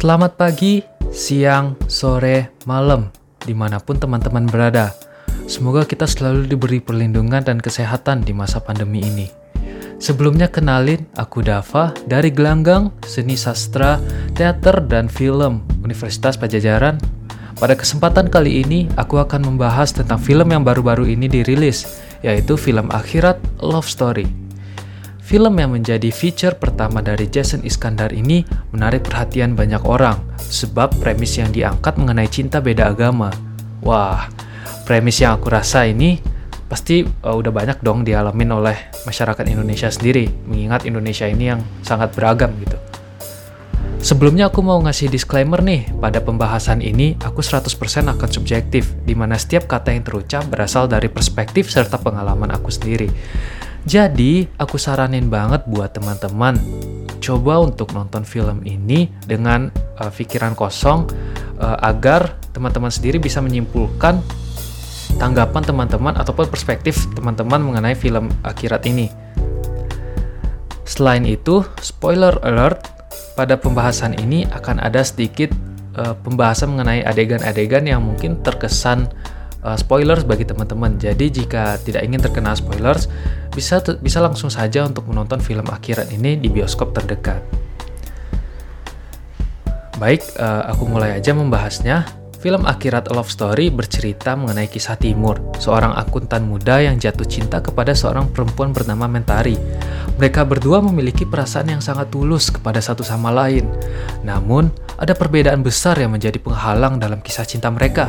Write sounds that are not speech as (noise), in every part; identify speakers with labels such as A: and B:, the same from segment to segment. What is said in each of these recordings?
A: Selamat pagi, siang, sore, malam, di mana pun teman-teman berada. Semoga kita selalu diberi perlindungan dan kesehatan di masa pandemi ini. Sebelumnya kenalin, aku Dava dari Gelanggang, Seni Sastra, Teater, dan Film Universitas Pajajaran. Pada kesempatan kali ini, aku akan membahas tentang film yang baru-baru ini dirilis, yaitu film Akhirat Love Story. Film yang menjadi feature pertama dari Jason Iskandar ini menarik perhatian banyak orang sebab premis yang diangkat mengenai cinta beda agama. Wah, premis yang aku rasa ini pasti uh, udah banyak dong dialamin oleh masyarakat Indonesia sendiri, mengingat Indonesia ini yang sangat beragam gitu. Sebelumnya aku mau ngasih disclaimer nih, pada pembahasan ini aku 100% akan subjektif, di mana setiap kata yang terucap berasal dari perspektif serta pengalaman aku sendiri. Jadi, aku saranin banget buat teman-teman coba untuk nonton film ini dengan uh, pikiran kosong uh, agar teman-teman sendiri bisa menyimpulkan tanggapan teman-teman ataupun perspektif teman-teman mengenai film akhirat ini. Selain itu, spoiler alert, pada pembahasan ini akan ada sedikit uh, pembahasan mengenai adegan-adegan yang mungkin terkesan uh, spoilers bagi teman-teman. Jadi jika tidak ingin terkena spoilers, bisa bisa langsung saja untuk menonton film akhirat ini di bioskop terdekat. Baik, uh, aku mulai aja membahasnya. Film Akhirat Love Story bercerita mengenai kisah Timur, seorang akuntan muda yang jatuh cinta kepada seorang perempuan bernama Mentari. Mereka berdua memiliki perasaan yang sangat tulus kepada satu sama lain. Namun, ada perbedaan besar yang menjadi penghalang dalam kisah cinta mereka,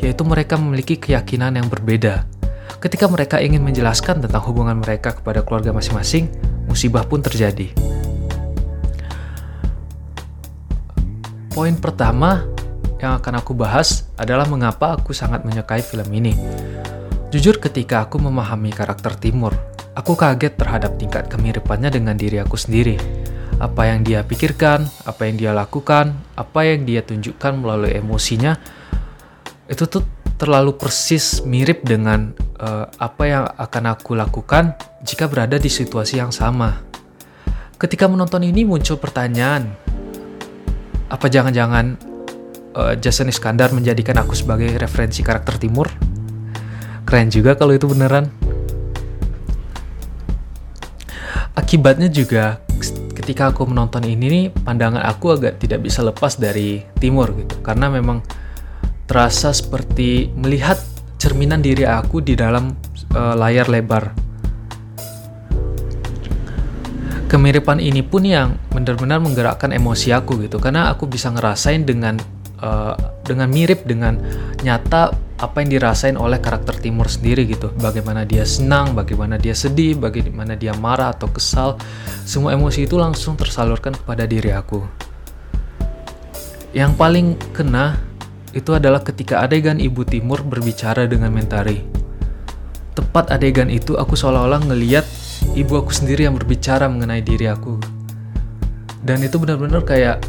A: yaitu mereka memiliki keyakinan yang berbeda. Ketika mereka ingin menjelaskan tentang hubungan mereka kepada keluarga masing-masing, musibah pun terjadi. Poin pertama yang akan aku bahas adalah mengapa aku sangat menyukai film ini. Jujur ketika aku memahami karakter Timur, aku kaget terhadap tingkat kemiripannya dengan diri aku sendiri. Apa yang dia pikirkan, apa yang dia lakukan, apa yang dia tunjukkan melalui emosinya, itu tuh terlalu persis mirip dengan uh, apa yang akan aku lakukan jika berada di situasi yang sama. Ketika menonton ini muncul pertanyaan, apa jangan-jangan uh, Jason Iskandar menjadikan aku sebagai referensi karakter timur. Keren juga kalau itu beneran. Akibatnya juga ketika aku menonton ini pandangan aku agak tidak bisa lepas dari timur gitu karena memang terasa seperti melihat cerminan diri aku di dalam uh, layar lebar. Kemiripan ini pun yang benar-benar menggerakkan emosi aku gitu karena aku bisa ngerasain dengan uh, dengan mirip dengan nyata apa yang dirasain oleh karakter Timur sendiri gitu. Bagaimana dia senang, bagaimana dia sedih, bagaimana dia marah atau kesal. Semua emosi itu langsung tersalurkan kepada diri aku. Yang paling kena itu adalah ketika adegan Ibu Timur berbicara dengan Mentari. Tepat adegan itu aku seolah-olah ngeliat ibu aku sendiri yang berbicara mengenai diri aku. Dan itu benar-benar kayak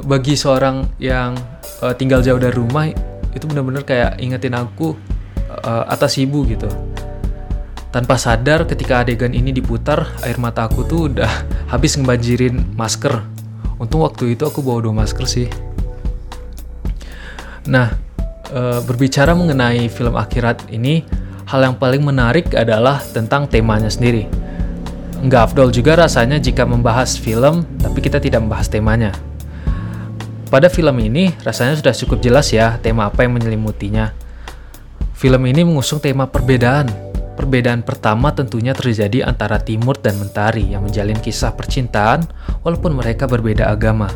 A: (laughs) bagi seorang yang uh, tinggal jauh dari rumah itu benar-benar kayak ingetin aku uh, atas ibu gitu tanpa sadar ketika adegan ini diputar air mata aku tuh udah (laughs) habis ngebanjirin masker untung waktu itu aku bawa dua masker sih nah uh, berbicara mengenai film akhirat ini hal yang paling menarik adalah tentang temanya sendiri nggak afdol juga rasanya jika membahas film tapi kita tidak membahas temanya pada film ini, rasanya sudah cukup jelas ya tema apa yang menyelimutinya. Film ini mengusung tema perbedaan. Perbedaan pertama tentunya terjadi antara Timur dan Mentari yang menjalin kisah percintaan walaupun mereka berbeda agama.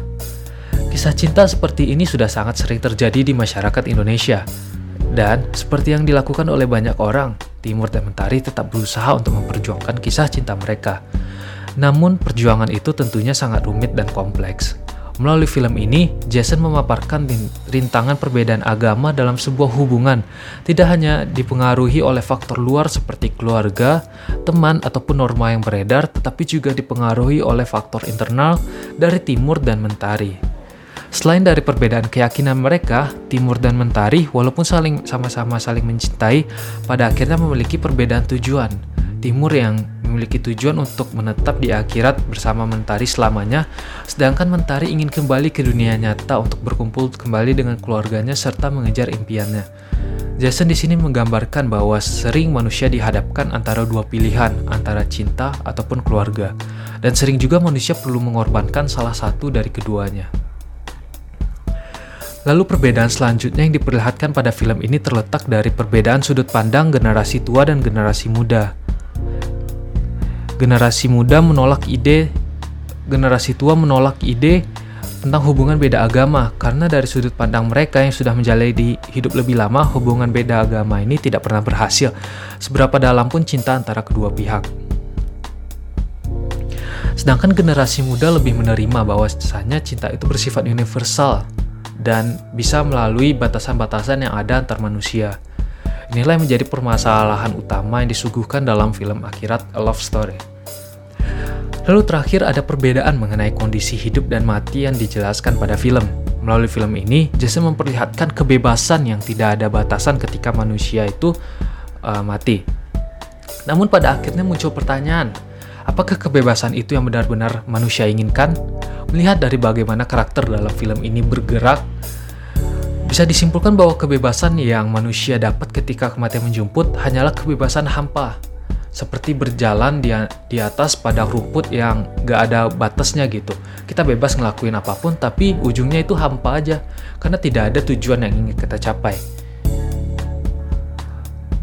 A: Kisah cinta seperti ini sudah sangat sering terjadi di masyarakat Indonesia. Dan seperti yang dilakukan oleh banyak orang, Timur dan Mentari tetap berusaha untuk memperjuangkan kisah cinta mereka. Namun perjuangan itu tentunya sangat rumit dan kompleks. Melalui film ini, Jason memaparkan rintangan perbedaan agama dalam sebuah hubungan, tidak hanya dipengaruhi oleh faktor luar seperti keluarga, teman, ataupun norma yang beredar, tetapi juga dipengaruhi oleh faktor internal dari Timur dan Mentari. Selain dari perbedaan keyakinan mereka, Timur dan Mentari, walaupun saling sama-sama saling mencintai, pada akhirnya memiliki perbedaan tujuan. Timur yang memiliki tujuan untuk menetap di akhirat bersama Mentari selamanya, sedangkan Mentari ingin kembali ke dunia nyata untuk berkumpul kembali dengan keluarganya serta mengejar impiannya. Jason di sini menggambarkan bahwa sering manusia dihadapkan antara dua pilihan, antara cinta ataupun keluarga, dan sering juga manusia perlu mengorbankan salah satu dari keduanya. Lalu perbedaan selanjutnya yang diperlihatkan pada film ini terletak dari perbedaan sudut pandang generasi tua dan generasi muda. Generasi muda menolak ide, generasi tua menolak ide tentang hubungan beda agama karena dari sudut pandang mereka yang sudah menjalani hidup lebih lama, hubungan beda agama ini tidak pernah berhasil. Seberapa dalam pun cinta antara kedua pihak. Sedangkan generasi muda lebih menerima bahwa cinta itu bersifat universal, dan bisa melalui batasan-batasan yang ada antar manusia. Inilah yang menjadi permasalahan utama yang disuguhkan dalam film Akhirat A Love Story. Lalu terakhir ada perbedaan mengenai kondisi hidup dan mati yang dijelaskan pada film. Melalui film ini, Jason memperlihatkan kebebasan yang tidak ada batasan ketika manusia itu uh, mati. Namun pada akhirnya muncul pertanyaan, apakah kebebasan itu yang benar-benar manusia inginkan? Melihat dari bagaimana karakter dalam film ini bergerak, bisa disimpulkan bahwa kebebasan yang manusia dapat ketika kematian menjemput hanyalah kebebasan hampa, seperti berjalan di, di atas pada rumput yang gak ada batasnya gitu. Kita bebas ngelakuin apa pun, tapi ujungnya itu hampa aja, karena tidak ada tujuan yang ingin kita capai.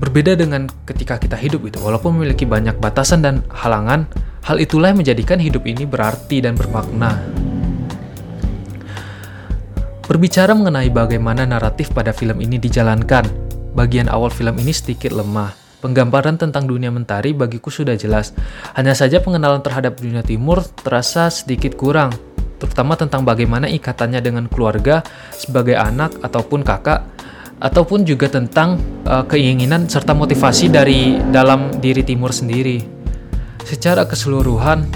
A: Berbeda dengan ketika kita hidup itu, walaupun memiliki banyak batasan dan halangan, hal itulah yang menjadikan hidup ini berarti dan bermakna. Berbicara mengenai bagaimana naratif pada film ini dijalankan, bagian awal film ini sedikit lemah. Penggambaran tentang dunia mentari bagiku sudah jelas. Hanya saja pengenalan terhadap dunia timur terasa sedikit kurang, terutama tentang bagaimana ikatannya dengan keluarga sebagai anak ataupun kakak ataupun juga tentang uh, keinginan serta motivasi dari dalam diri Timur sendiri. Secara keseluruhan,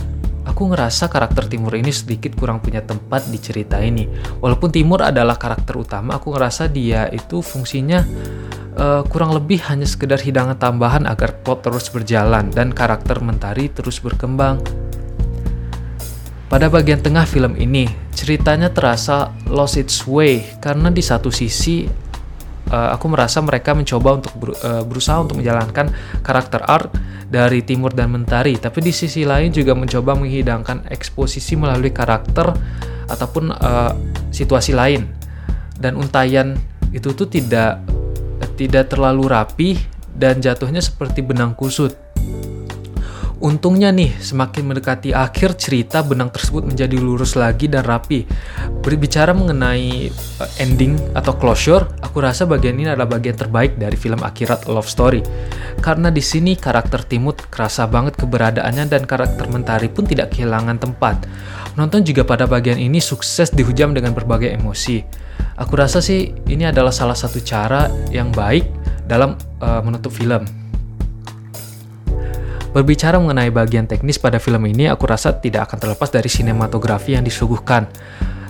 A: aku ngerasa karakter Timur ini sedikit kurang punya tempat di cerita ini. Walaupun Timur adalah karakter utama, aku ngerasa dia itu fungsinya uh, kurang lebih hanya sekedar hidangan tambahan agar plot terus berjalan dan karakter Mentari terus berkembang. Pada bagian tengah film ini, ceritanya terasa lost its way karena di satu sisi uh, aku merasa mereka mencoba untuk ber, uh, berusaha untuk menjalankan karakter art dari Timur dan Mentari, tapi di sisi lain juga mencoba menghidangkan eksposisi melalui karakter ataupun uh, situasi lain. Dan untayan itu tuh tidak tidak terlalu rapi dan jatuhnya seperti benang kusut. Untungnya nih, semakin mendekati akhir cerita, benang tersebut menjadi lurus lagi dan rapi. Berbicara mengenai eh, ending atau closure, aku rasa bagian ini adalah bagian terbaik dari film Akhirat Love Story. Karena di sini karakter Timut kerasa banget keberadaannya dan karakter Mentari pun tidak kehilangan tempat. Nonton juga pada bagian ini sukses dihujam dengan berbagai emosi. Aku rasa sih ini adalah salah satu cara yang baik dalam uh, menutup film. Berbicara mengenai bagian teknis pada film ini, aku rasa tidak akan terlepas dari sinematografi yang disuguhkan.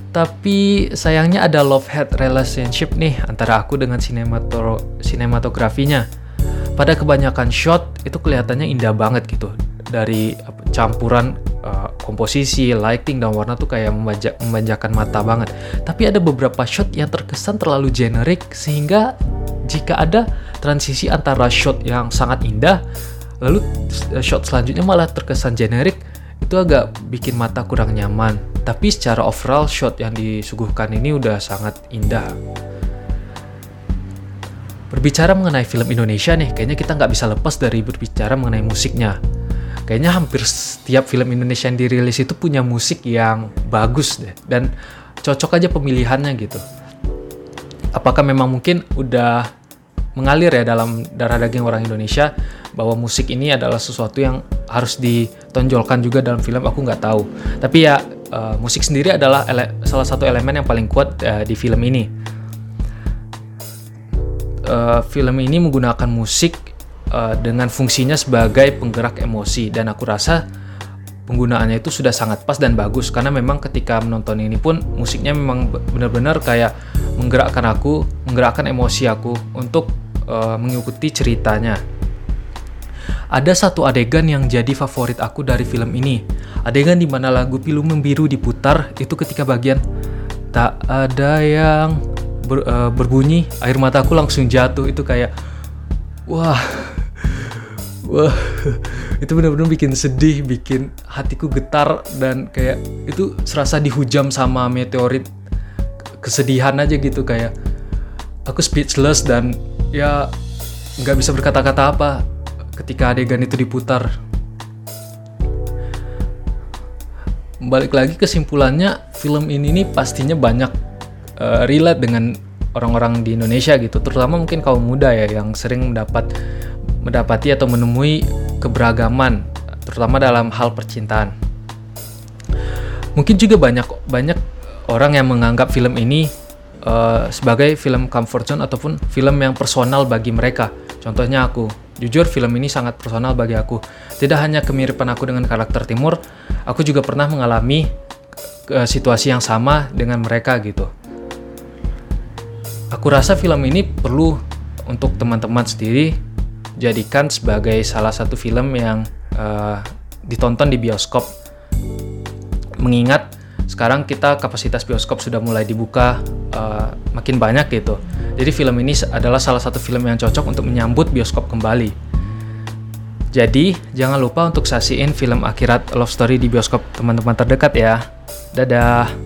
A: Tapi sayangnya ada love-hate relationship nih antara aku dengan sinemato sinematografinya. Pada kebanyakan shot itu kelihatannya indah banget gitu. Dari campuran uh, komposisi, lighting, dan warna tuh kayak memanjakan mata banget. Tapi ada beberapa shot yang terkesan terlalu generik sehingga jika ada transisi antara shot yang sangat indah lalu eh, shot selanjutnya malah terkesan generik. Itu agak bikin mata kurang nyaman. Tapi secara overall shot yang disuguhkan ini udah sangat indah. Berbicara mengenai film Indonesia nih kayaknya kita nggak bisa lepas dari berbicara mengenai musiknya. Kayaknya hampir setiap film Indonesia yang dirilis itu punya musik yang bagus deh dan cocok aja pemilihannya gitu. Apakah memang mungkin udah mengalir ya dalam darah daging orang Indonesia bahwa musik ini adalah sesuatu yang harus ditonjolkan juga dalam film aku nggak tahu tapi ya uh, musik sendiri adalah salah satu elemen yang paling kuat uh, di film ini uh, film ini menggunakan musik uh, dengan fungsinya sebagai penggerak emosi dan aku rasa penggunaannya itu sudah sangat pas dan bagus karena memang ketika menonton ini pun musiknya memang benar-benar kayak menggerakkan aku, menggerakkan emosi aku untuk uh, mengikuti ceritanya. Ada satu adegan yang jadi favorit aku dari film ini. Adegan di mana lagu Pilu Membiru diputar itu ketika bagian tak ada yang ber, uh, berbunyi, air mataku langsung jatuh itu kayak wah. Wah, (laughs) itu benar-benar bikin sedih, bikin hatiku getar dan kayak itu serasa dihujam sama meteorit kesedihan aja gitu kayak aku speechless dan ya nggak bisa berkata-kata apa ketika adegan itu diputar. Balik lagi kesimpulannya, film ini nih pastinya banyak uh, relate dengan orang-orang di Indonesia gitu, terutama mungkin kaum muda ya yang sering mendapat mendapati atau menemui keberagaman, terutama dalam hal percintaan. Mungkin juga banyak banyak orang yang menganggap film ini uh, sebagai film comfort zone ataupun film yang personal bagi mereka. Contohnya aku, jujur film ini sangat personal bagi aku. Tidak hanya kemiripan aku dengan karakter Timur, aku juga pernah mengalami situasi yang sama dengan mereka gitu. Aku rasa film ini perlu untuk teman-teman sendiri jadikan sebagai salah satu film yang uh, ditonton di bioskop. Mengingat sekarang kita kapasitas bioskop sudah mulai dibuka uh, makin banyak gitu. Jadi film ini adalah salah satu film yang cocok untuk menyambut bioskop kembali. Jadi jangan lupa untuk saksiin film Akhirat Love Story di bioskop teman-teman terdekat ya. Dadah.